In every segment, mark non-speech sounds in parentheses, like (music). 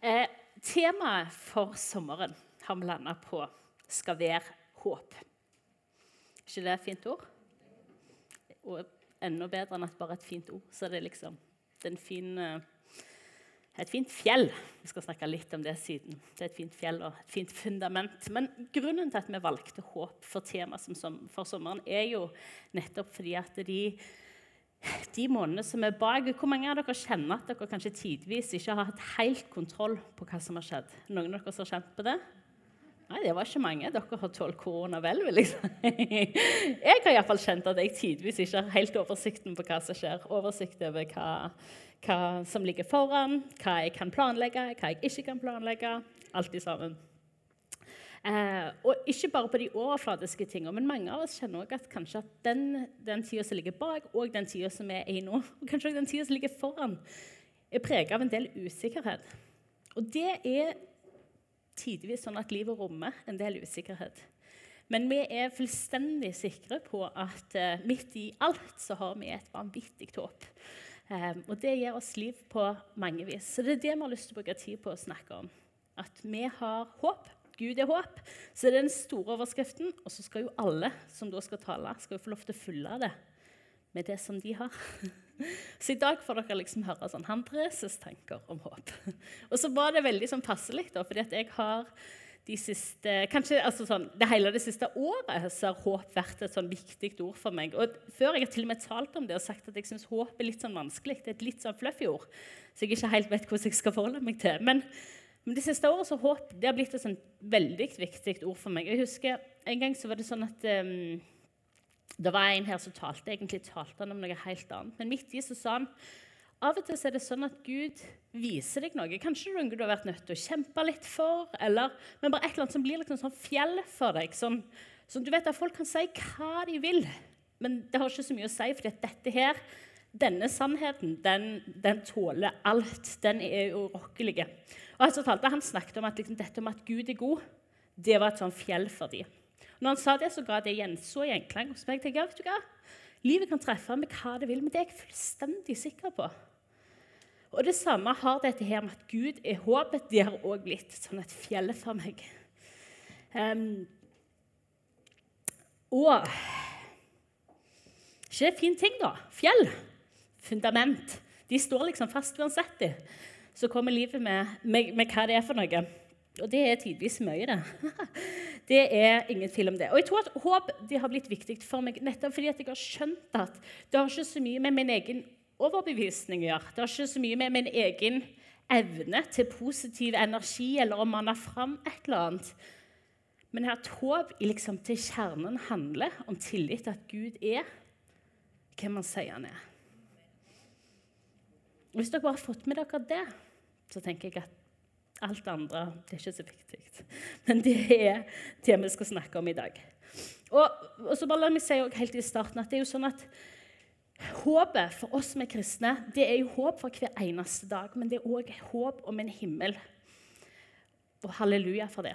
Eh, temaet for sommeren har vi landa på skal være håp. ikke det et fint ord? Og enda bedre enn at bare et fint ord, så er det liksom det er fin, et fint fjell. Vi skal snakke litt om det siden. Det er et fint fjell og et fint fundament. Men grunnen til at vi valgte håp for tema for sommeren, er jo nettopp fordi at de de månedene som er bak Hvor mange av dere kjenner at dere kanskje tidvis ikke har hatt helt kontroll på hva som har skjedd? Noen av dere som har kjent på det? Nei, det var ikke mange. Dere har tålt korona vel, vil jeg si. (laughs) Jeg har iallfall kjent at jeg tidvis ikke har helt oversikten på hva som skjer. Oversikt over hva, hva som ligger foran, hva jeg kan planlegge, hva jeg ikke kan planlegge. Alt i sammen. Eh, og ikke bare på de overfladiske tingene, men mange av oss kjenner også at kanskje at den, den tida som ligger bak, og den tida som er i nå, og kanskje også den tida som ligger foran, er preget av en del usikkerhet. Og det er tidvis sånn at livet rommer en del usikkerhet. Men vi er fullstendig sikre på at eh, midt i alt så har vi et vanvittig håp. Um, og det gir oss liv på mange vis. Så det er det vi har lyst til å bruke tid på å snakke om. At vi har håp Gud er håp. Så det er den store overskriften. Og så skal jo alle som da skal tale, skal jo få lov til å fylle det med det som de har. (laughs) Så i dag får dere liksom høre sånn Andreses tanker om håp. (laughs) Og så var det veldig sånn passelig, da, fordi at jeg har de siste, kanskje altså sånn, det hele det siste året så har håp vært et sånn viktig ord for meg. Og Før jeg har til og med talt om det og sagt at jeg syns håp er litt sånn vanskelig. Det er et litt sånn fluffy ord, så jeg ikke helt vet hvordan jeg skal forholde meg til. Men men de siste årene så håp det har blitt et veldig viktig ord for meg. Jeg husker En gang så var det sånn at um, det var en her som talte egentlig talte han om noe helt annet. Men midt i så sa han av og til er det sånn at Gud viser deg noe. Kanskje noe du har vært nødt til å kjempe litt for, eller, men bare et eller annet som blir liksom sånn fjell for deg. Sånn, sånn du vet at Folk kan si hva de vil, men det har ikke så mye å si. at dette her, denne sannheten den, den tåler alt. Den er urokkelig. Og han, snakket om at liksom, dette med at Gud er god, det var et sånn fjell for dem. Når han sa det, så ga det gjenså så gjenklang hos meg. tenkte jeg, vet du hva? Livet kan treffe med hva det vil, men det er jeg fullstendig sikker på. Og Det samme har dette her med at Gud er håpet. Det har òg blitt sånn et fjell for meg. Um, og Ikke fin ting, da? Fjell. Fundament. De står liksom fast uansett. De så kommer livet med, med, med, hva det er for noe. Og det er tidvis mye, det. (laughs) Det er ingen tvil om det. Og jeg tror at håp det har blitt viktig for meg nettopp fordi at jeg har skjønt at det har ikke så mye med min egen overbevisning å gjøre. Det har ikke så mye med min egen evne til positiv energi eller å manne fram et eller annet. Men at håp liksom, til kjernen handler om tillit til at Gud er hvem han sier han er. Hvis dere bare har fått med dere det, så tenker jeg at alt det andre det er ikke så viktig. Men det er det vi skal snakke om i dag. Og, og så bare La meg si helt i starten at det er jo sånn at håpet for oss som er kristne, det er jo håp for hver eneste dag. Men det er òg håp om en himmel. Og halleluja for det.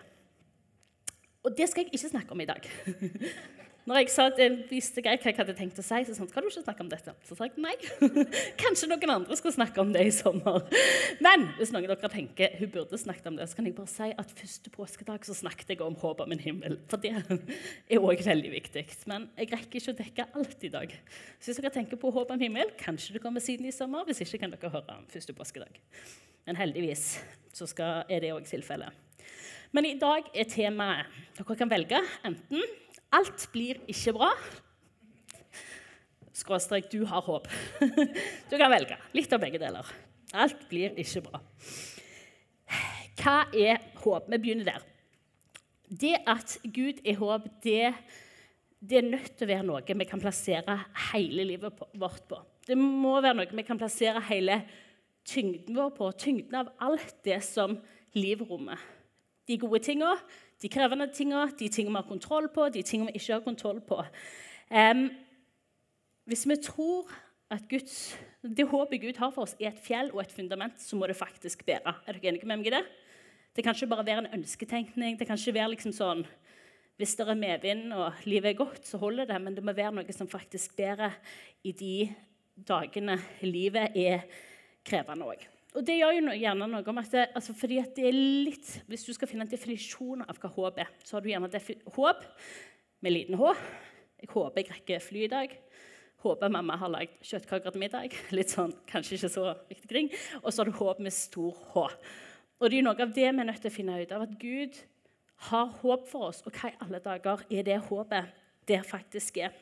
Og det skal jeg ikke snakke om i dag. (laughs) Når jeg sa at jeg visste hva jeg hadde tenkt å si, så sa han skal du ikke snakke om dette. Så sa jeg nei. (laughs) Kanskje noen andre skal snakke om det i sommer. Men hvis noen av dere tenker hun burde snakket om det, så kan jeg bare si at første påskedag så snakket jeg om håp om en himmel. For det er òg veldig viktig. Men jeg rekker ikke å dekke alt i dag. Så hvis dere tenker på håp om himmel, kanskje det kommer siden i sommer. Hvis ikke kan dere høre om første påskedag. Men heldigvis så skal, er det òg tilfellet. Men i dag er temaet Dere kan velge enten Alt blir ikke bra. Skråstrek du har håp. (laughs) Du kan velge. Litt av begge deler. Alt blir ikke bra. Hva er håp? Vi begynner der. Det at Gud er håp, det, det er nødt til å være noe vi kan plassere hele livet vårt på. Det må være noe vi kan plassere hele tyngden vår på. Tyngden av alt det som livet rommer. De gode tinga, de krevende tingene, de tingene vi har kontroll på, de tingene vi ikke har kontroll på. Um, hvis vi tror at Guds, det håpet Gud har for oss, er et fjell og et fundament, så må det faktisk bære. Er dere enige med meg i det? Det kan ikke bare være en ønsketenkning. det kan ikke være liksom sånn, Hvis det er medvind og livet er godt, så holder det. Men det må være noe som faktisk bærer i de dagene livet er krevende òg. Og det gjør jo gjerne noe om at det, altså fordi at det er litt, Hvis du skal finne en definisjon av hva håp er, så har du gjerne håp med liten H. Jeg håper jeg rekker fly i dag. Håper mamma har lagd kjøttkaker til middag. (laughs) Litt sånn, kanskje ikke så viktig kring. Og så har du håp med stor H. Og det er noe av det vi er nødt til å finne ut av. At Gud har håp for oss. Og hva i alle dager er det håpet det faktisk er?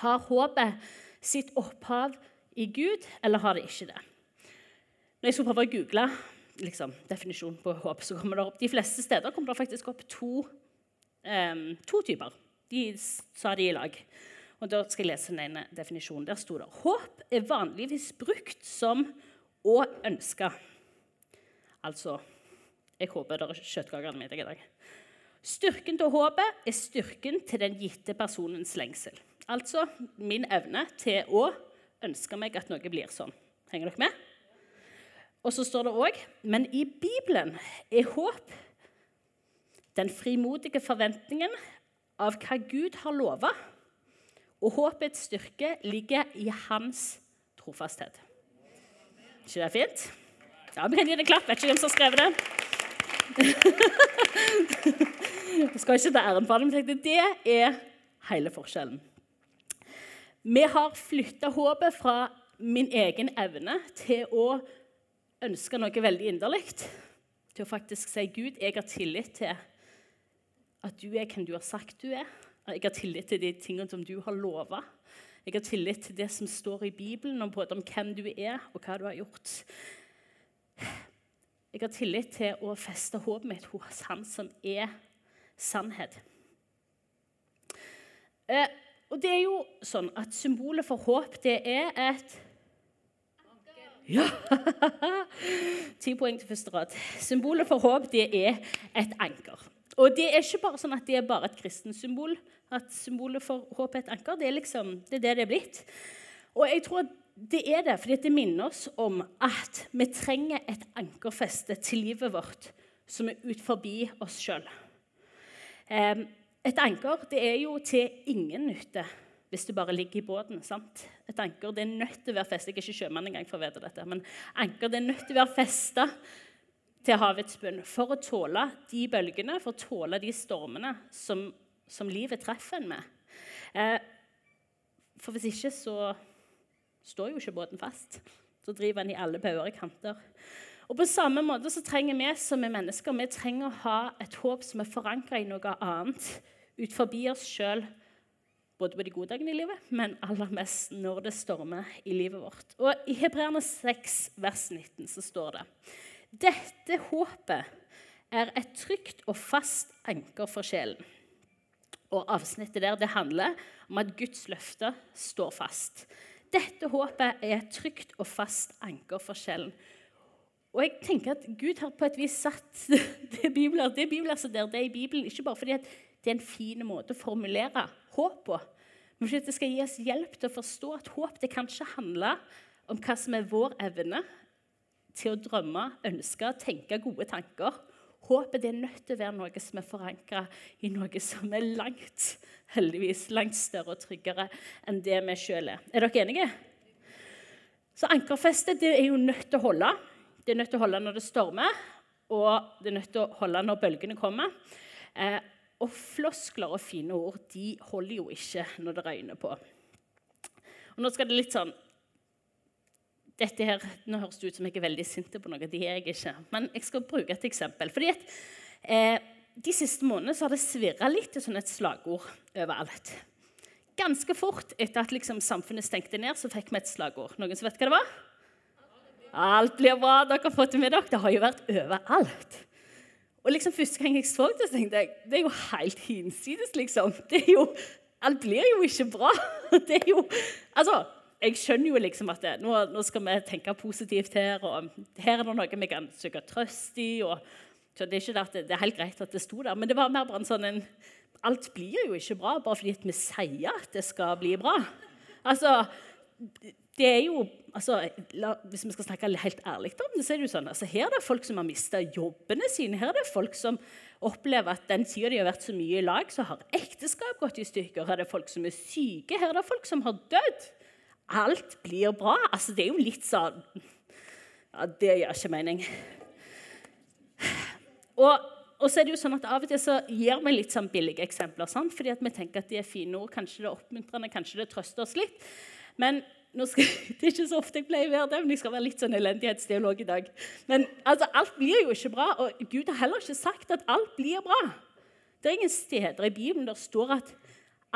Har håpet sitt opphav i Gud, eller har det ikke det? Når jeg skulle prøve å google liksom, definisjonen på håp, så kommer det opp de fleste steder kommer det faktisk opp to, um, to typer. De sa de i lag. Og da skal jeg lese den ene definisjonen. Der sto det håp er vanligvis brukt som å ønske. Altså Jeg håper det er kjøttkaker med deg i dag. Styrken til håpet er styrken til den gitte personens lengsel. Altså min evne til å ønske meg at noe blir sånn. Henger dere med? Og så står det òg Men i Bibelen er håp den frimodige forventningen av hva Gud har lova. Og håpets styrke ligger i hans trofasthet. ikke det fint? Ja, Vi kan gi det en klapp. Vet ikke hvem som har skrevet det. (laughs) Jeg skal ikke ta æren for det, men tenkte, det er hele forskjellen. Vi har flytta håpet fra min egen evne til å ønske noe veldig inderlig. Til å faktisk si Gud, jeg har tillit til at du er hvem du har sagt du er. Jeg har tillit til de tingene som du har lova. Jeg har tillit til det som står i Bibelen om, både om hvem du er, og hva du har gjort. Jeg har tillit til å feste håpet mitt hos Han som er sannhet. Eh, og det er jo sånn at Symbolet for håp det er et Ja! (laughs) Ti poeng til første rad. Symbolet for håp det er et anker. Og det er ikke bare sånn at det er bare et kristent symbol. At symbolet for håp er et anker. Det er liksom, det er det det er blitt. Og jeg tror det er det fordi det minner oss om at vi trenger et ankerfeste til livet vårt som er ut forbi oss sjøl. Et anker det er jo til ingen nytte hvis du bare ligger i båten. sant? Et anker det er nødt til å være festet. Jeg er ikke sjømann engang for å vite dette. Men anker det er nødt til å være festa til havets bunn for å tåle de bølgene, for å tåle de stormene som, som livet treffer en med. Eh, for hvis ikke så står jo ikke båten fast. Så driver den i alle bauger og kanter. Og På samme måte så trenger vi som er mennesker vi trenger å ha et håp som er forankra i noe annet ut forbi oss sjøl. Både på de gode dagene i livet, men aller mest når det stormer i livet vårt. Og I Hebreerne 6, vers 19 så står det dette håpet er et trygt og fast anker for sjelen. Og Avsnittet der det handler om at Guds løfter står fast. Dette håpet er et trygt og fast anker for sjelen. Og jeg tenker at Gud har på et vis satt (laughs) det bibler, det bibelverset der, det er i Bibelen, ikke bare fordi det er en fin måte å formulere håp på, men det skal gi oss hjelp til å forstå at håp det kan ikke handle om hva som er vår evne, til å drømme, ønske, tenke gode tanker. Håpet er nødt til å være noe som er forankra i noe som er langt heldigvis, langt større og tryggere enn det vi sjøl er. Er dere enige? Så Ankerfestet det er jo nødt til å holde. Det er nødt til å holde når det stormer, og det er nødt til å holde når bølgene kommer. Eh, og floskler og fine ord de holder jo ikke når det røyner på. Og nå skal det litt sånn dette her, Nå høres det ut som jeg er veldig sint på noe. Det er jeg ikke. Men jeg skal bruke et eksempel. Fordi at, eh, De siste månedene så har det svirra litt til sånn et slagord overalt. Ganske fort etter at liksom samfunnet stengte ned, så fikk vi et slagord. Noen som vet hva det var? Alt blir bra. Dere har fått det med dere. Det har jo vært overalt. Og liksom Første gang jeg så det, så tenkte jeg det er jo helt hinsides, liksom. Det er jo, alt blir jo ikke bra. (laughs) Det er jo, altså, jeg skjønner jo liksom at det, nå, nå, skal vi tenke positivt her, og her er det noe vi kan søke trøst i. Og, så det er ikke det, det, er helt greit at det sto der, men det var mer bare en sånn en, Alt blir jo ikke bra bare fordi vi sier at det skal bli bra. Altså, det er jo altså, la, Hvis vi skal snakke helt ærlig om det, så er det jo sånn altså, Her er det folk som har mista jobbene sine. Her er det folk som opplever at den tida de har vært så mye i lag, så har ekteskap gått i stykker. Her er det folk som er syke. Her er det folk som har dødd alt blir bra. Altså, det er jo litt sånn Ja, det gjør ikke mening. Og, og, så er det jo sånn at Av og til så gir vi litt sånn billige eksempler. Sant? fordi at vi tenker at de er fine ord. Kanskje det er oppmuntrende, kanskje det trøster oss litt. Men skal, (laughs) det er ikke så ofte jeg pleier å være det, men jeg skal være litt sånn elendighetsteolog i dag. Men altså, alt blir jo ikke bra, og Gud har heller ikke sagt at alt blir bra. Det er ingen steder i Bibelen der står at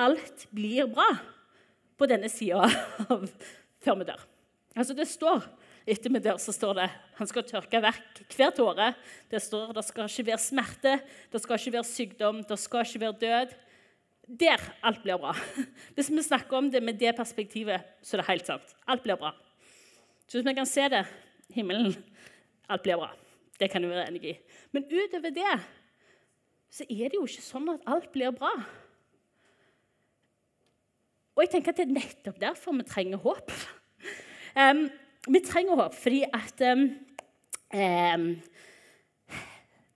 alt blir bra på denne sida før vi dør. Altså, det står etter vi dør, så står det han skal tørke vekk hver tåre. Det står det skal ikke være smerte, det skal ikke være sykdom, det skal ikke være død. Der alt blir bra. (laughs) Hvis vi snakker om det med det perspektivet, så er det helt sant. Alt blir bra. Så hvis vi kan se det himmelen alt blir bra. Det kan jo være enig i. Men utover det så er det jo ikke sånn at alt blir bra. Og jeg tenker at det er nettopp derfor vi trenger håp. (laughs) Um, vi trenger håp fordi at um, um,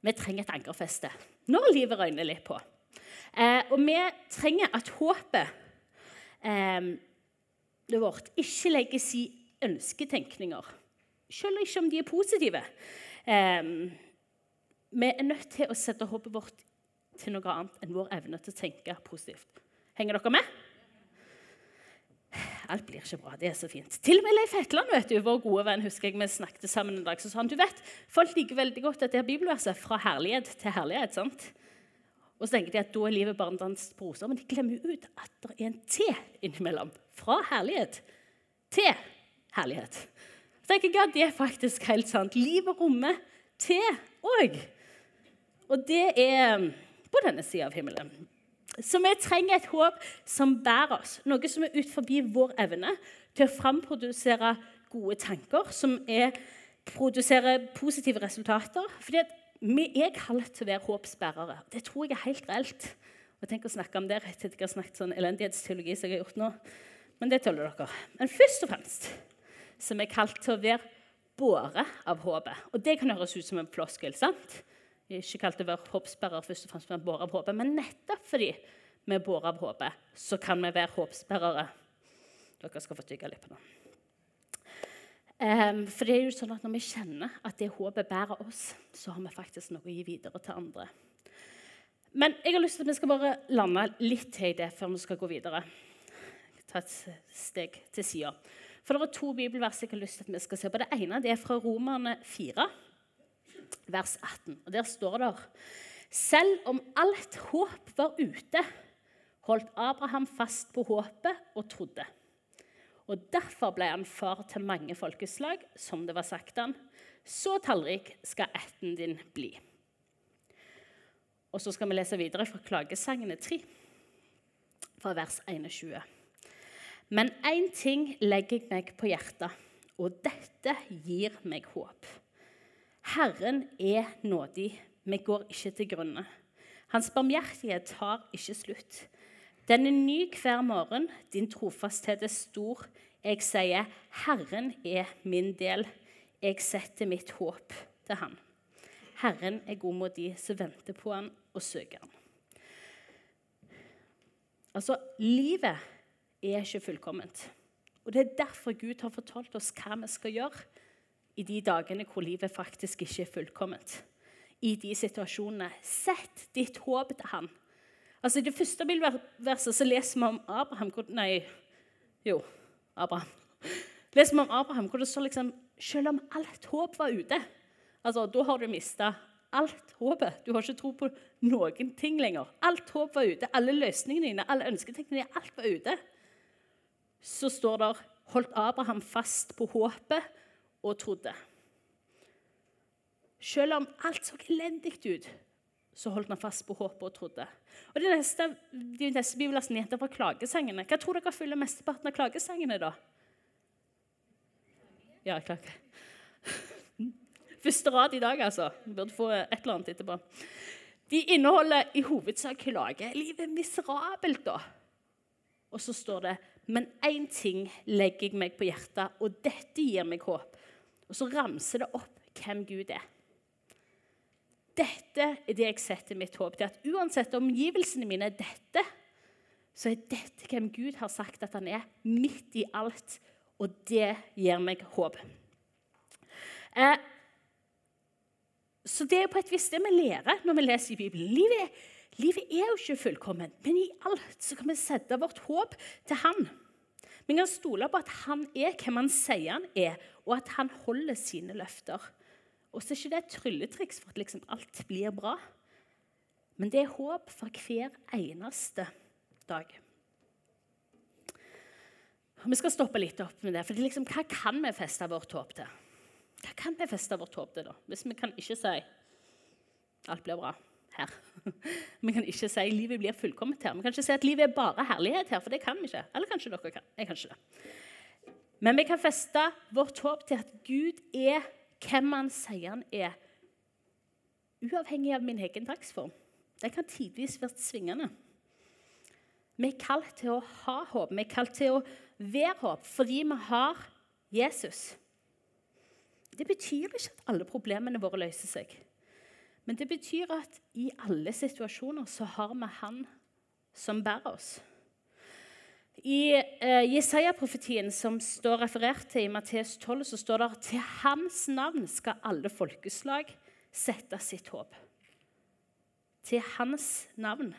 Vi trenger et ankerfeste når livet røyner litt på. Uh, og vi trenger at håpet det vårt ikke legges i ønsketenkninger, selv ikke om de er positive. vi er nødt til å sette håpet vårt til noe annet enn vår evne til å tenke positivt. Henger dere med? Alt blir ikke bra. Det er så fint. Til og med Leif Hetland, vet du, vår gode venn, husker jeg vi snakket sammen en dag, så sa han du vet, folk liker veldig godt dette bibelverset 'fra herlighet til herlighet'. sant? Og så tenker de at da er livet bare en dans på roser, men de glemmer ut at det er en T innimellom. Fra herlighet til herlighet. Så tenker jeg at Det er faktisk helt sant. Livet rommer T òg. Og det er på denne sida av himmelen. Så vi trenger et håp som bærer oss, noe som er ut forbi vår evne til å framprodusere gode tanker, som er produsere positive resultater. Fordi vi er kalt til å være håpsbærere. Det tror jeg er helt reelt. Og tenk å snakke om det rett etter jeg har snakket sånn elendighetsteologi som jeg har gjort nå. Men det tåler dere. Men først og fremst så er vi kalt til å være båret av håpet. Og det kan høres ut som en floskel. sant? Vi er ikke kalt til å være håpsbærer først og fremst men båre av håpet, men nettopp fordi vi er båret av håpet, så kan vi være håpsbærere. Dere skal få tygge litt på det. Um, for det er jo sånn at Når vi kjenner at det håpet bærer oss, så har vi faktisk noe å gi videre til andre. Men jeg har lyst til at vi skal bare lande litt til i det før vi skal gå videre. Ta et steg til sida. For det er to bibelvers jeg har lyst til at vi skal se på. Det ene det er fra Romerne 4 vers 18. Og Der står det Selv om alt håp var ute, holdt Abraham fast på håpet og trodde. Og Derfor ble han far til mange folkeslag, som det var sagt han. Så tallrik skal ætten din bli. Og så skal vi lese videre fra Klagesangene 3, fra vers 21. Men én ting legger jeg meg på hjertet, og dette gir meg håp. Herren er nådig, vi går ikke til grunne. Hans barmhjertighet tar ikke slutt. Den er ny hver morgen, din trofasthet er stor. Jeg sier, Herren er min del. Jeg setter mitt håp til Han. Herren er god mot de som venter på Han og søker Han. Altså, livet er ikke fullkomment. Og Det er derfor Gud har fortalt oss hva vi skal gjøre i de dagene hvor livet faktisk ikke er fullkomment. I de situasjonene. Sett ditt håp til han. Altså, I det første bibelverset så leser vi om Abraham Nei, jo, Abraham. Leser vi om Abraham hvor det står liksom Selv om alt håp var ute altså, Da har du mista alt håpet. Du har ikke tro på noen ting lenger. Alt håp var ute. Alle løsningene dine, alle ønsketenkene dine, alt var ute. Så står det holdt Abraham fast på håpet og trodde. Selv om alt så elendig ut, så holdt han fast på håpet og trodde. Og De neste, de neste bibelversene heter fra klagesangene. Hva tror dere fyller mesteparten av klagesangene, da? Ja, klage. (laughs) Første rad i dag, altså. Vi burde få et eller annet etterpå. De inneholder i hovedsak klage. Livet er miserabelt, da. Og så står det Men én ting legger jeg meg på hjertet, og dette gir meg håp. Og så ramser det opp hvem Gud er. Dette er det jeg setter mitt håp til. At uansett omgivelsene mine er dette, så er dette hvem Gud har sagt at han er, midt i alt. Og det gir meg håp. Eh, så det er på et vis det vi lærer når vi leser i Bibelen. Livet, livet er jo ikke fullkomment, men i alt så kan vi sette vårt håp til Han. Vi kan stole på at Han er hvem Han sier Han er, og at Han holder sine løfter. Og så er ikke det et trylletriks for at liksom alt blir bra. Men det er håp for hver eneste dag. Vi skal stoppe litt opp med det. for liksom, Hva kan vi feste vårt håp til? Hva kan vi feste vårt håp til, da? Hvis vi kan ikke si alt blir bra her. (laughs) Vi kan ikke si livet blir fullkomment her. Vi kan ikke si at livet er bare herlighet her, for det kan vi ikke. Eller kanskje dere kan. Jeg kan ikke det. Men vi kan feste vårt håp til at Gud er hvem han sier han er, uavhengig av min egen dagsform. Det kan tidvis være svingende. Vi er kalt til å ha håp, vi er kalt til å være håp fordi vi har Jesus. Det betyr ikke at alle problemene våre løser seg. Men det betyr at i alle situasjoner så har vi Han som bærer oss. I eh, Jesaja-profetien som står referert til i Matteus 12, så står det til hans navn skal alle folkeslag sette sitt håp. Til hans navn.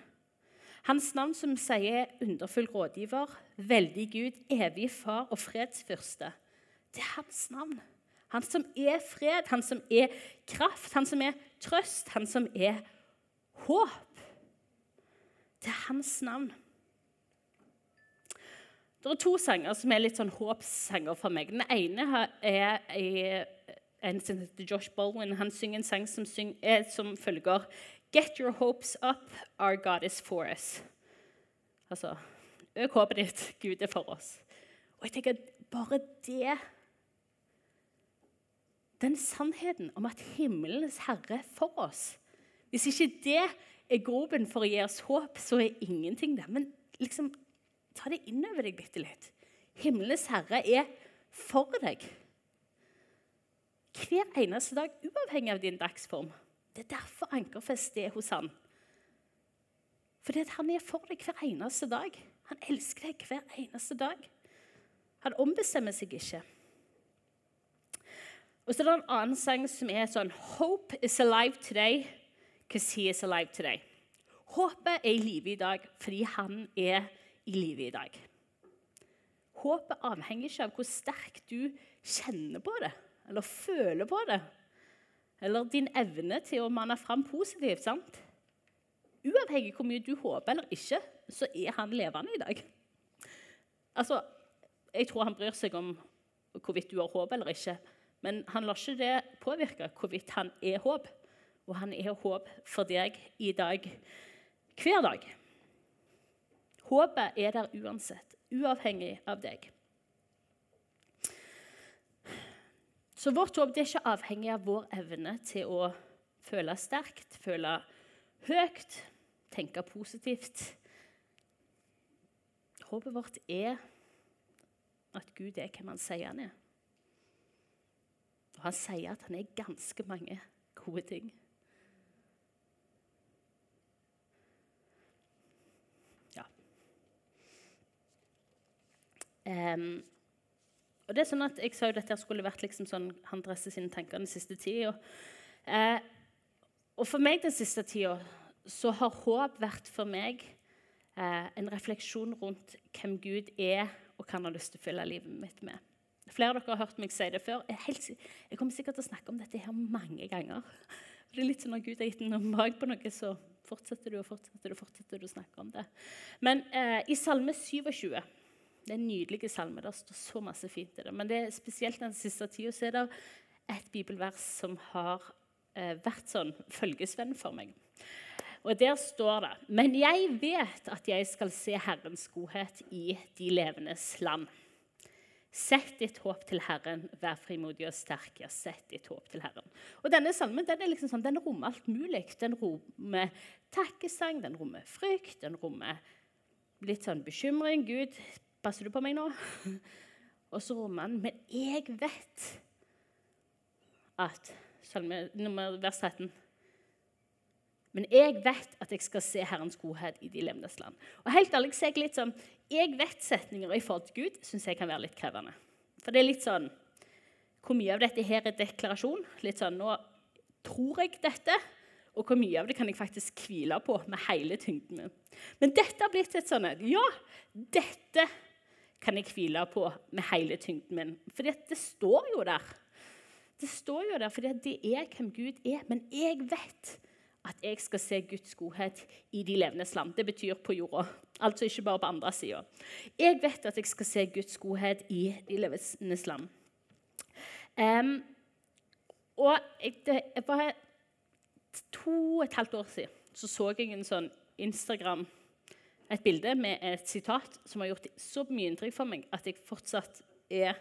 Hans navn som sier underfull rådgiver, veldig Gud, evig far og fredsfyrste. Til hans navn. Han som er fred, han som er kraft, han som er trøst, han som er håp. Til hans navn. Det er to sanger som er litt sånn håpssanger for meg. Den ene er, en som heter Josh Baldwin. Han synger en sang som, syng, er, som følger Get your hopes up, our God is for us. Altså Øk håpet ditt, Gud er for oss. Og jeg tenker bare det den sannheten om at himmelens herre er for oss. Hvis ikke det er groben for å gi oss håp, så er ingenting det. Men liksom, ta det inn over deg bitte litt. Himmelens herre er for deg. Hver eneste dag, uavhengig av din dagsform. Det er derfor Ankerfest er hos han. Fordi han er for deg hver eneste dag. Han elsker deg hver eneste dag. Han ombestemmer seg ikke. Og så er det en annen sang som er sånn Hope is alive today because he is alive today. Håpet er i live i dag fordi han er i livet i dag. Håpet avhenger ikke av hvor sterkt du kjenner på det eller føler på det. Eller din evne til å manne fram positivt. sant? Uavhengig hvor mye du håper eller ikke, så er han levende i dag. Altså, Jeg tror han bryr seg om hvorvidt du har håp eller ikke. Men han lar ikke det påvirke hvorvidt han er håp. Og han er håp for deg i dag, hver dag. Håpet er der uansett, uavhengig av deg. Så vårt håp er ikke avhengig av vår evne til å føle sterkt, føle høyt, tenke positivt. Håpet vårt er at Gud er hvem han sier han er. Og han sier at han er ganske mange gode ting. Um, og det er sånn at Jeg sa jo dette skulle vært liksom sånn han dresser sine tanker den siste tida. Uh, og for meg den siste tida så har håp vært for meg uh, en refleksjon rundt hvem Gud er, og hva han har lyst til å fylle livet mitt med. Flere av dere har hørt meg si det før. Jeg, kommer sikkert til å snakke om dette her mange ganger. Det er litt sånn Når Gud har gitt en mag på noe, så fortsetter du og fortsetter du, fortsetter du å snakke om det. Men eh, i Salme 27 Det er en nydelig salme. Det står så masse fint i det. Men det er spesielt den siste tida er det et bibelvers som har eh, vært sånn følgesvenn for meg. Og Der står det Men jeg vet at jeg skal se Herrens godhet i de levendes land. Sett ditt håp til Herren, vær frimodig og sterk. Ja, sett ditt håp til Herren. Og Denne salmen den, er liksom sånn, den rommer alt mulig. Den rommer takkesang, den rommer frykt, den rommer litt sånn bekymring. Gud, passer du på meg nå? Og så rommer han Men jeg vet at salme nummer vers 13 men jeg vet at jeg skal se Herrens godhet i de levendes land. Og helt ærlig, så jeg litt sånn, jeg vet-setninger i forhold til Gud syns jeg kan være litt krevende. For det er litt sånn hvor mye av dette her er deklarasjon. Litt sånn, Nå tror jeg dette, og hvor mye av det kan jeg faktisk hvile på med hele tyngden min. Men dette har blitt et sånn Ja, dette kan jeg hvile på med hele tyngden min. For det står jo der. Det står jo der for det er hvem Gud er. Men jeg vet at jeg skal se Guds godhet i de levendes land. Det betyr på jorda. Altså ikke bare på andre sida. Jeg vet at jeg skal se Guds godhet i de levendes land. Um, og jeg, det var to og et halvt år siden så, så jeg en sånn Instagram et bilde med et sitat som har gjort så mye inntrykk for meg at jeg fortsatt er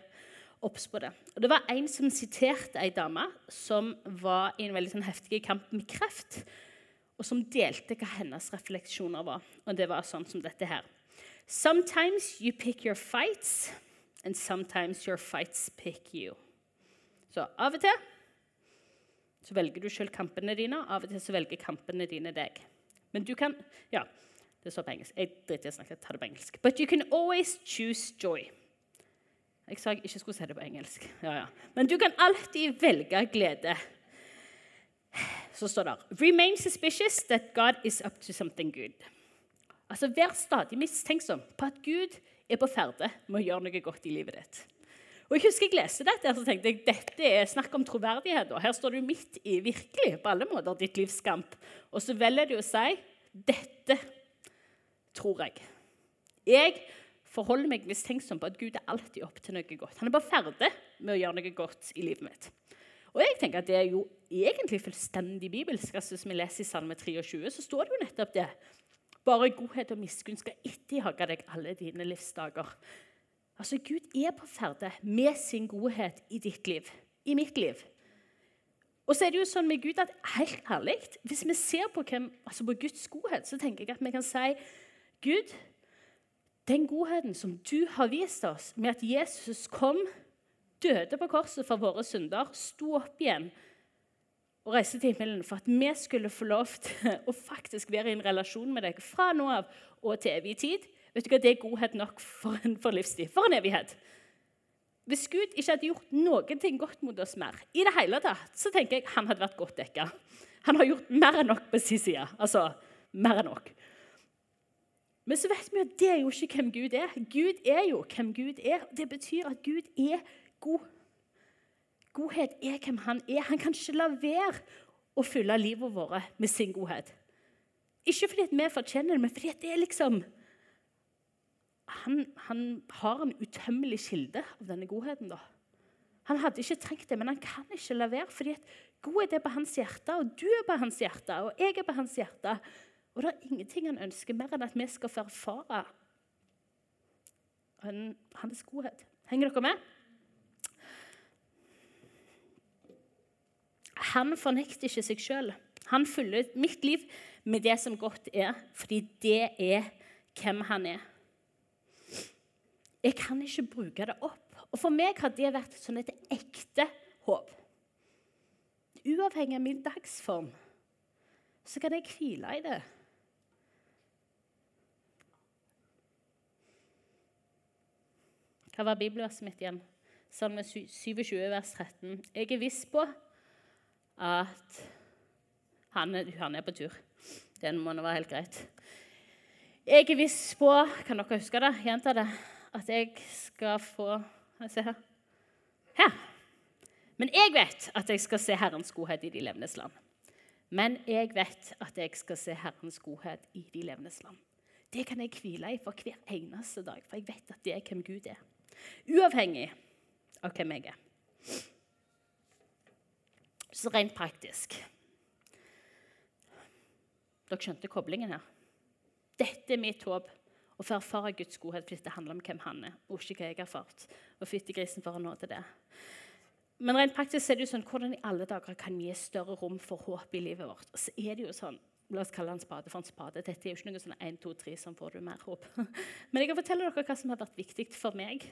obs på det. Og det var en som siterte ei dame som var i en veldig sånn heftig kamp med kreft, og som delte hva hennes refleksjoner var. Og det var sånn som dette her. Sometimes you pick your fights, and sometimes your fights pick you. Så av og til så velger du sjøl kampene dine, av og til så velger kampene dine deg. Men du kan Ja, det står på engelsk. Jeg driter i å snakke, ta det på engelsk. But you can always choose joy. Jeg sa jeg ikke skulle si det på engelsk. Ja, ja. Men du kan alltid velge glede. Så står det Remain suspicious that God is up to something good. Altså, Vær stadig mistenksom på at Gud er på ferde med å gjøre noe godt i livet ditt. Og jeg husker jeg leste dette, og tenkte jeg dette er snakk om troverdighet. og Her står du midt i virkelig på alle måter ditt livs kamp. Og så velger du å si dette tror jeg. Jeg forholder meg mistenksom på at Gud er alltid opp til noe godt. Han er bare ferdig med å gjøre noe godt i livet mitt. Og jeg tenker at Det er jo egentlig fullstendig bibelsk. Altså, som vi leser i Salme 23, så står det jo nettopp det. Bare godhet og miskunn skal etterjage deg alle dine livsdager. Altså, Gud er på ferde med sin godhet i ditt liv, i mitt liv. Og så er det jo sånn med Gud at helt ærlig, Hvis vi ser på, hvem, altså på Guds godhet, så tenker jeg at vi kan si Gud, den godheten som du har vist oss med at Jesus kom, døde på korset for våre synder, sto opp igjen og reiste til himmelen for at vi skulle få lov til å faktisk være i en relasjon med deg fra nå av og til evig tid Vet du hva, Det er godhet nok for en for livstid, for en evighet. Hvis Gud ikke hadde gjort noen ting godt mot oss mer, i det hele tatt, så tenker jeg han hadde vært godt dekka. Han har gjort mer enn nok på sin side. Altså mer enn nok. Men så vet vi at det er jo ikke hvem Gud er. Gud er jo hvem Gud er. Det betyr at Gud er god. Godhet er hvem han er. Han kan ikke la være å fylle livet vårt med sin godhet. Ikke fordi vi fortjener det, men fordi det er liksom han, han har en utømmelig kilde av denne godheten. da. Han hadde ikke trengt det, men han kan ikke la være. fordi godhet er på hans hjerte, og du er på hans hjerte, og jeg er på hans hjerte. Og det er ingenting han ønsker mer enn at vi skal få erfare hans godhet. Henger dere med? Han fornekter ikke seg sjøl. Han fyller mitt liv med det som godt er, fordi det er hvem han er. Jeg kan ikke bruke det opp. Og For meg har det vært sånn et ekte håp. Uavhengig av min dagsform så kan jeg hvile i det. Hva var bibelverset mitt igjen? Salme 27, vers 13. Jeg er viss på at han han er på tur. Den må nå være helt greit. Jeg er viss på Kan dere huske det? Gjenta det at jeg skal få Se her. Her. Men jeg vet at jeg skal se Herrens godhet i de levendes land. Men jeg vet at jeg skal se Herrens godhet i de levendes land. Det kan jeg hvile i for hver eneste dag, for jeg vet at det er hvem Gud er. Uavhengig av hvem jeg er. Så rent praktisk Dere skjønte koblingen her? Dette er mitt håp og få erfare Guds godhet fordi det handler om hvem han er, og ikke hva jeg har erfart. Og fyttegrisen for å nå til det. Men rent praktisk er det jo sånn, hvordan i alle dager kan vi gi større rom for håp i livet vårt? Så er det jo sånn, La oss kalle en spade for en spade. Dette er jo ikke noe sånn 1, 2, 3 som får du mer håp. (laughs) Men jeg kan fortelle dere hva som har vært viktig for meg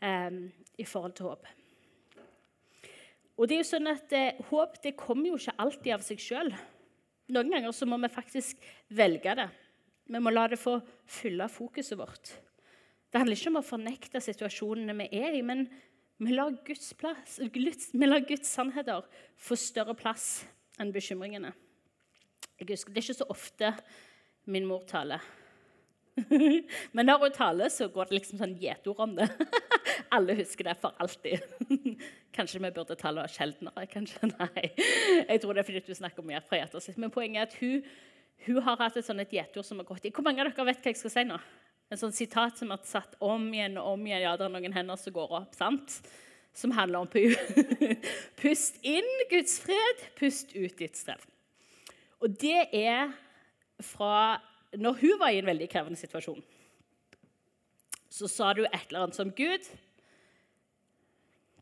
um, i forhold til håp. Og det er jo sånn at eh, Håp det kommer jo ikke alltid av seg sjøl. Noen ganger så må vi faktisk velge det. Vi må la det få fylle fokuset vårt. Det handler ikke om å fornekte situasjonene vi er i, men Vi lar Guds, plass, vi lar Guds sannheter få større plass enn bekymringene. Jeg husker, Det er ikke så ofte min mor taler. (laughs) Men når hun taler, så går det liksom sånn gjetord om det. (laughs) Alle husker det for alltid. (laughs) Kanskje vi burde tale sjeldnere? kanskje? Nei. Jeg tror det er fordi du snakker mer fra hjertet sitt. Men poenget er at hun, hun har hatt et sånt gjetord som har gått i. Hvor mange av dere vet hva jeg skal si nå? En sånn sitat som er satt om igjen og om igjen. Ja, det er noen hender som går opp. sant? Som handler om Pust inn Guds fred, pust ut ditt strev. Og det er fra når hun var i en veldig krevende situasjon. Så sa du et eller annet som Gud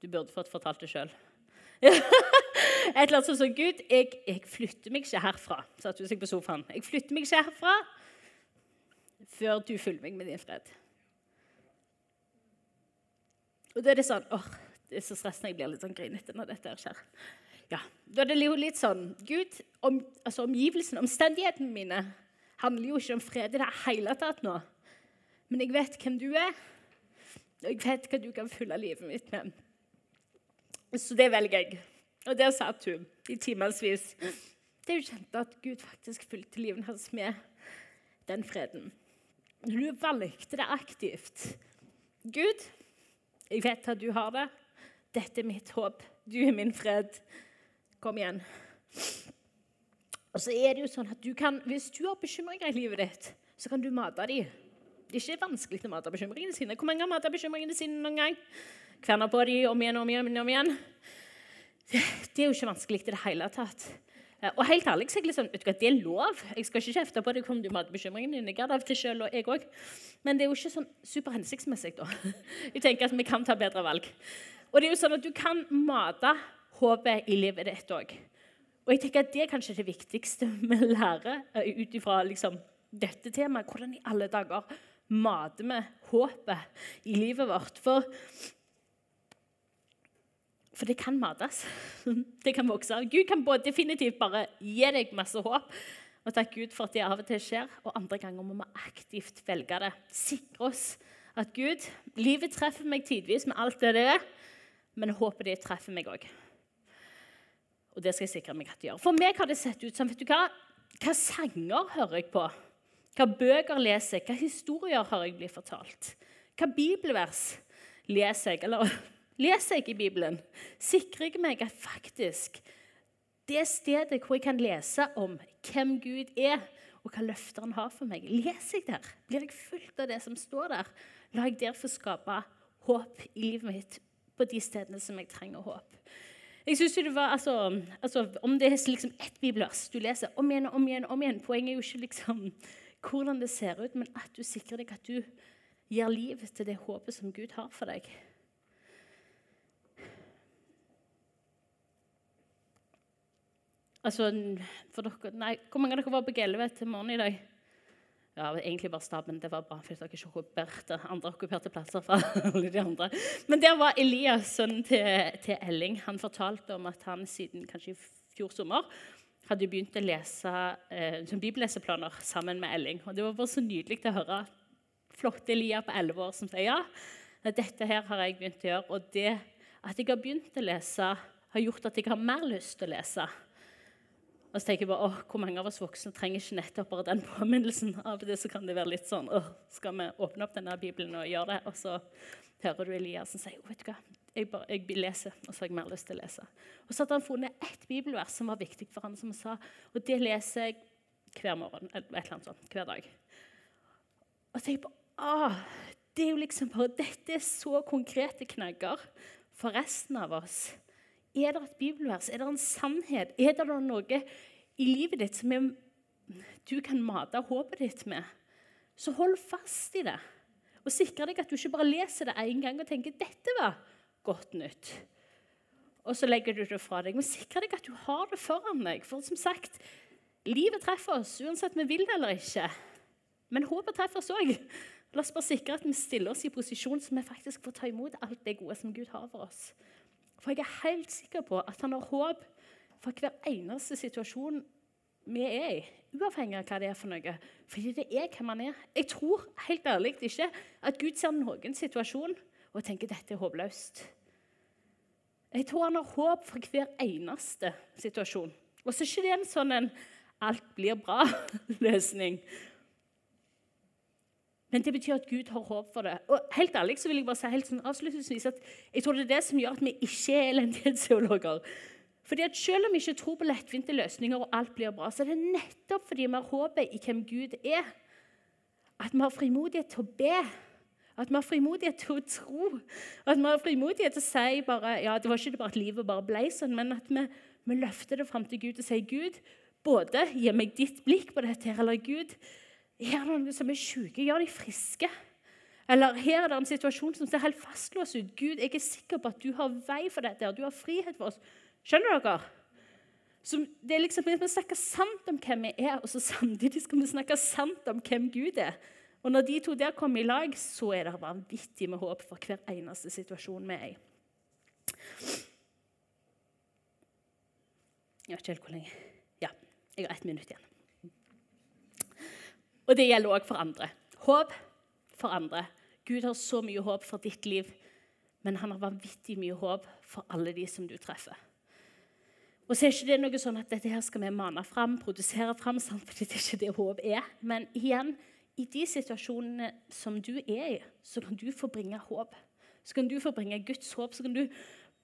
Du burde fått fortalt det sjøl. (laughs) et eller annet som Gud, jeg, jeg flytter meg ikke herfra. Satt du seg på sofaen. Jeg flytter meg ikke herfra før du fyller meg med din fred. Og da er det sånn åh, det er så stressende jeg blir litt sånn grinete når dette skjer. Ja, Da er det jo litt sånn Gud, om, altså omgivelsene, omstendighetene mine handler jo ikke om fred i det hele tatt nå. Men jeg vet hvem du er, og jeg vet hva du kan fylle livet mitt med. Så det velger jeg. Og der satt hun i timevis. Det er jo kjent at Gud faktisk fulgte livet hans med den freden. Du valgte det aktivt. Gud, jeg vet at du har det. Dette er mitt håp. Du er min fred. Kom igjen. Og så er det jo sånn at du kan, Hvis du har bekymringer i livet ditt, så kan du mate dem. Det er ikke vanskelig å mate bekymringene sine. Hvor mange har matet bekymringene sine noen gang? Kverner på dem om igjen og om igjen. om igjen. Det er jo ikke vanskelig i det hele tatt. Eh, og helt ærlig så er jeg sånn, vet du hva, Det er lov. Jeg skal ikke kjefte på deg om du mater bekymringene dine. Jeg av til selv, og jeg også. Men det er jo ikke sånn superhensiktsmessig. da. (laughs) Jeg tenker at vi kan ta bedre valg. Og det er jo sånn at Du kan mate håpet i livet ditt òg. Og jeg tenker at Det er kanskje det viktigste vi lærer eh, ut ifra liksom, dette temaet. Hvordan i alle dager mater vi håpet i livet vårt? For for det kan mates. (laughs) Det kan vokse. Gud kan både definitivt bare gi deg masse håp, og takk Gud for at det av og til skjer, og andre ganger må vi aktivt velge det. Sikre oss at Gud, livet treffer meg tidvis med alt det det er, men håpet det treffer meg òg. Og det skal jeg sikre meg at det gjør. For meg har det sett ut som vet du hva, hva sanger hører jeg på? Hva bøker leser jeg? Hva historier har jeg blitt fortalt? Hva bibelvers leser jeg? Eller (laughs) Leser jeg i Bibelen, sikrer jeg meg at faktisk det stedet hvor jeg kan lese om hvem Gud er, og hva løfter han har for meg, leser jeg der? Blir jeg fulgt av det som står der? La jeg der få skape håp i livet mitt på de stedene som jeg trenger håp. Jeg synes det var, altså, altså, Om det er liksom ett bibelvers du leser om igjen og om igjen, om igjen Poenget er jo ikke liksom hvordan det ser ut, men at du sikrer deg at du gir liv til det håpet som Gud har for deg. Altså, for dere, nei, Hvor mange av dere var på Gelve til morgenen i dag? Ja, egentlig bare staben. Det var bra, for dere ikke okkuperte andre okkuperte plasser fra (laughs) alle de andre. Men der var Elias, sønnen til, til, Elling. Han fortalte om at han siden kanskje i fjor sommer hadde begynt å lese eh, bibelleseplaner sammen med Elling. Og Det var bare så nydelig å høre flotte Elia på 11 år som sier ja, dette her har jeg begynt å gjøre. Og det at jeg har begynt å lese, har gjort at jeg har mer lyst til å lese. Og så tenker jeg bare, åh, Hvor mange av oss voksne trenger ikke nettopp bare den påminnelsen? Av til så kan det være litt sånn åh, Skal vi åpne opp denne Bibelen og gjøre det? Og så hører du Eliassen si vet du hva, jeg, bare, jeg leser, og så har jeg mer lyst til å lese. Og så hadde han funnet ett bibelvers som var viktig for han, som han sa, og det leser jeg hver morgen. eller et eller annet sånt, hver dag. Og så tenker jeg på åh, det er jo liksom bare, Dette er så konkrete knagger for resten av oss. Er det et bibelvers? Er det en sannhet? Er det noe i livet ditt som du kan mate håpet ditt med? Så hold fast i det. Og sikre deg at du ikke bare leser det én gang og tenker dette var godt nytt. Og så legger du det fra deg. Men sikre deg at du har det foran deg. For som sagt, livet treffer oss uansett om vi vil det eller ikke. Men håpet treffer oss òg. La oss bare sikre at vi stiller oss i posisjon så vi faktisk får ta imot alt det gode som Gud har for oss. For jeg er helt sikker på at han har håp for hver eneste situasjon vi er i. Uavhengig av hva det er for noe. Fordi det er hvem han er. Jeg tror helt ærlig ikke at Gud ser noen situasjon og tenker dette er håpløst. Jeg tror han har håp for hver eneste situasjon. Og så er ikke det en sånn en 'alt blir bra'-løsning. Men det betyr at Gud har håp for det. Og helt ærlig så vil Jeg bare si helt sånn avslutningsvis at jeg tror det er det som gjør at vi ikke er elendighetsteologer. (laughs) Fordi at Selv om vi ikke tror på lettvinte løsninger og alt blir bra, så er det nettopp fordi vi har håpet i hvem Gud er, at vi har frimodighet til å be. At vi har frimodighet til å tro. At vi har frimodighet til å si bare, ja, det var ikke bare at livet bare ble sånn, men at vi, vi løfter det fram til Gud og sier Gud, både gi meg ditt blikk på dette, eller Gud, er det noen som er syke, gjør de friske. Eller her er det en situasjon som ser helt fastlåst ut. Gud, jeg er sikker på at du har vei for dette, og du har frihet for oss. Skjønner dere? Så det er liksom, Vi snakker sant om hvem vi er, og så samtidig skal vi snakke sant om hvem Gud er. Og Når de to der kommer i lag, så er det vanvittig med håp for hver eneste situasjon vi er i. Jeg vet ikke helt hvor lenge Ja, jeg har ett minutt igjen. Og det gjelder òg for andre. Håp for andre. Gud har så mye håp for ditt liv, men han har vanvittig mye håp for alle de som du treffer. Og så er ikke det noe sånn at dette her skal vi mane fram, produsere fram, sant? fordi det er ikke det håp er. Men igjen, i de situasjonene som du er i, så kan du få bringe håp. Så kan du få bringe Guds håp. så kan du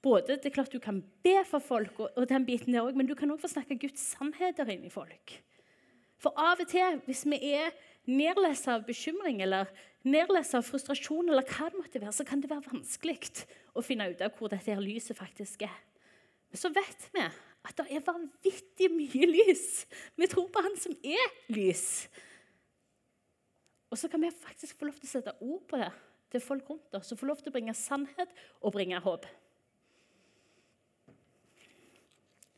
både, Det er klart du kan be for folk, og, og den biten der også, men du kan òg få snakke Guds sannheter inn i folk. For av og til, hvis vi er nedlest av bekymring eller nedlest av frustrasjon, eller hva det måtte være, så kan det være vanskelig å finne ut av hvor dette her lyset faktisk er. Men så vet vi at det er vanvittig mye lys. Vi tror på Han som er lys. Og så kan vi faktisk få lov til å sette ord på det til folk rundt oss og få lov til å bringe sannhet og bringe håp.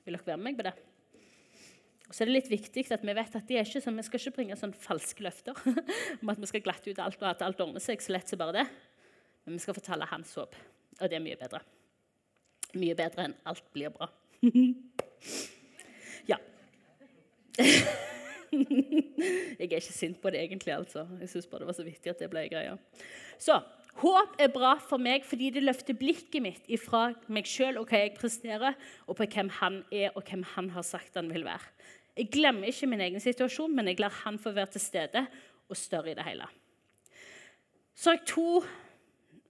Vil dere være med meg på det? Så er det litt viktig at Vi vet at det er ikke sånn, vi skal ikke bringe sånn falske løfter (laughs) om at vi skal glatte ut alt og at alt ordner seg så lett som bare det. Men vi skal fortelle hans håp, og det er mye bedre. Mye bedre enn alt blir bra. (laughs) ja. (laughs) jeg er ikke sint på det egentlig, altså. Jeg syns bare det var så viktig at det ble greia. Så håp er bra for meg fordi det løfter blikket mitt ifra meg sjøl og hva jeg presterer, og på hvem han er, og hvem han har sagt han vil være. Jeg glemmer ikke min egen situasjon, men jeg lar han få være til stede og større i det hele. Så har jeg to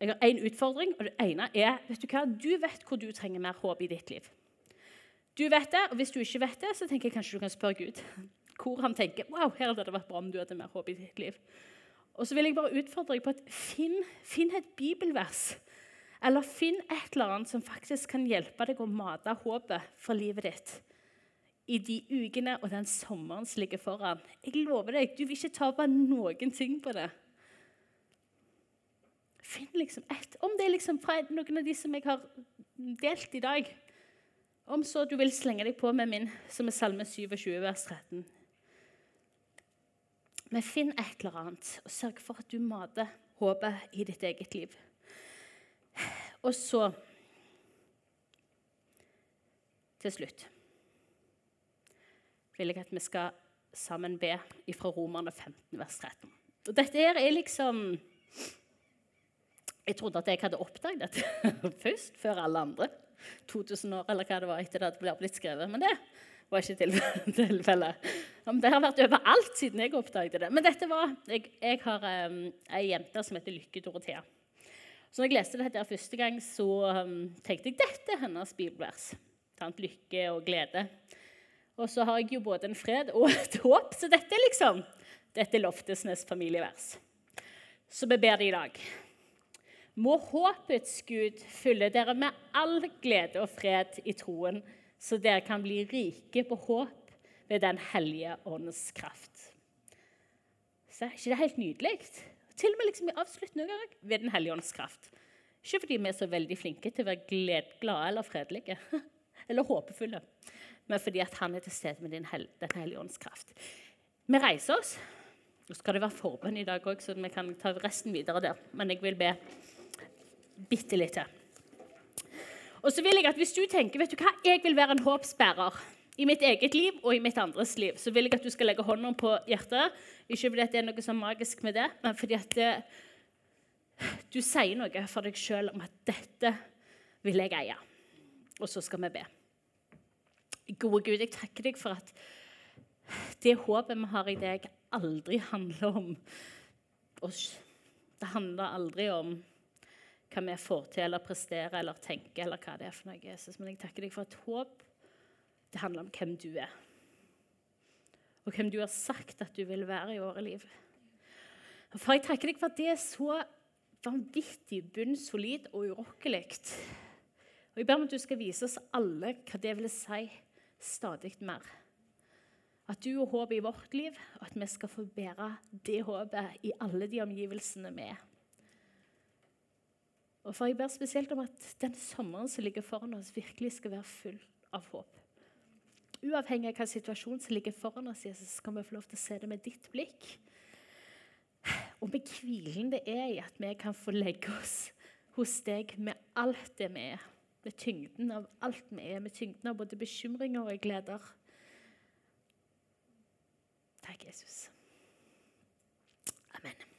jeg har én utfordring, og det ene er vet du hva, du vet hvor du trenger mer håp i ditt liv. Du vet det, og Hvis du ikke vet det, så tenker jeg kanskje du kan spørre Gud. (laughs) Hvor han tenker wow, her hadde det vært bra om du hadde mer håp i ditt liv. Og så vil jeg bare utfordre deg på at finn, finn et bibelvers. Eller finn et eller annet som faktisk kan hjelpe deg å mate håpet for livet ditt i de ukene og den sommeren som ligger foran. Jeg lover deg, du vil ikke tape noen ting på det. Finn liksom ett. Om det er liksom fra noen av de som jeg har delt i dag. Om så du vil slenge deg på med min, som er Salme 27, vers 13. Men finn et eller annet, og sørg for at du mater håpet i ditt eget liv. Og så Til slutt vil jeg at vi skal sammen be fra Romerne 15, vers 13. Og dette her er liksom Jeg trodde at jeg hadde oppdaget dette (laughs) først, før alle andre. 2000 år, eller hva det var etter det hadde blitt skrevet. Men det var ikke tilfellet. (laughs) Det har vært overalt siden jeg oppdaget det. Men dette var, jeg, jeg har um, ei jente som heter Lykke Dorothea. Så når jeg leste dette første gang, så um, tenkte jeg dette er hennes bibelvers. Lykke og glede. Og så har jeg jo både en fred og et håp, så dette er liksom dette er Loftesnes familievers. Så vi ber det i dag. Må håpets Gud fylle dere med all glede og fred i troen, så dere kan bli rike på håp ved Den hellige ånds kraft. Så er ikke det helt nydelig? Til og med liksom i avslutningen ved Den hellige ånds kraft. Ikke fordi vi er så veldig flinke til å være glade eller fredelige (laughs) eller håpefulle, men fordi at han er til stede med Den hellige ånds kraft. Vi reiser oss. Nå skal det være forbønn i dag òg, så vi kan ta resten videre der. Men jeg vil be bitte litt til. Og så vil jeg at Hvis du tenker vet du hva, jeg vil være en håpsbærer i mitt eget liv og i mitt andres liv, så vil jeg at du skal legge hånden på hjertet. Ikke fordi det er noe så magisk med det, men fordi at det, du sier noe for deg sjøl om at 'dette vil jeg eie'. Og så skal vi be. Gode Gud, jeg takker deg for at det håpet vi har i deg, aldri handler om oss. Det handler aldri om hva vi får til eller presterer eller tenker, eller hva det er for noe, Jesus. Men jeg takker deg for et håp. Det handler om hvem du er. Og hvem du har sagt at du vil være i våre liv. For jeg takker deg for at det er så vanvittig bunnsolid og urokkelig. Og jeg ber om at du skal vise oss alle hva det vil si stadig mer. At du og håpet i vårt liv, og at vi skal få bære det håpet i alle de omgivelsene vi er. Og for Jeg ber spesielt om at den sommeren som ligger foran oss, virkelig skal være full av håp. Uavhengig av hva situasjon som ligger foran oss, Jesus, skal vi få lov til å se det med ditt blikk. Og med hvilen det er i at vi kan få legge oss hos deg med alt det vi er med tyngden av alt vi er, med tyngden av både bekymringer og gleder. Takk, Jesus. Amen.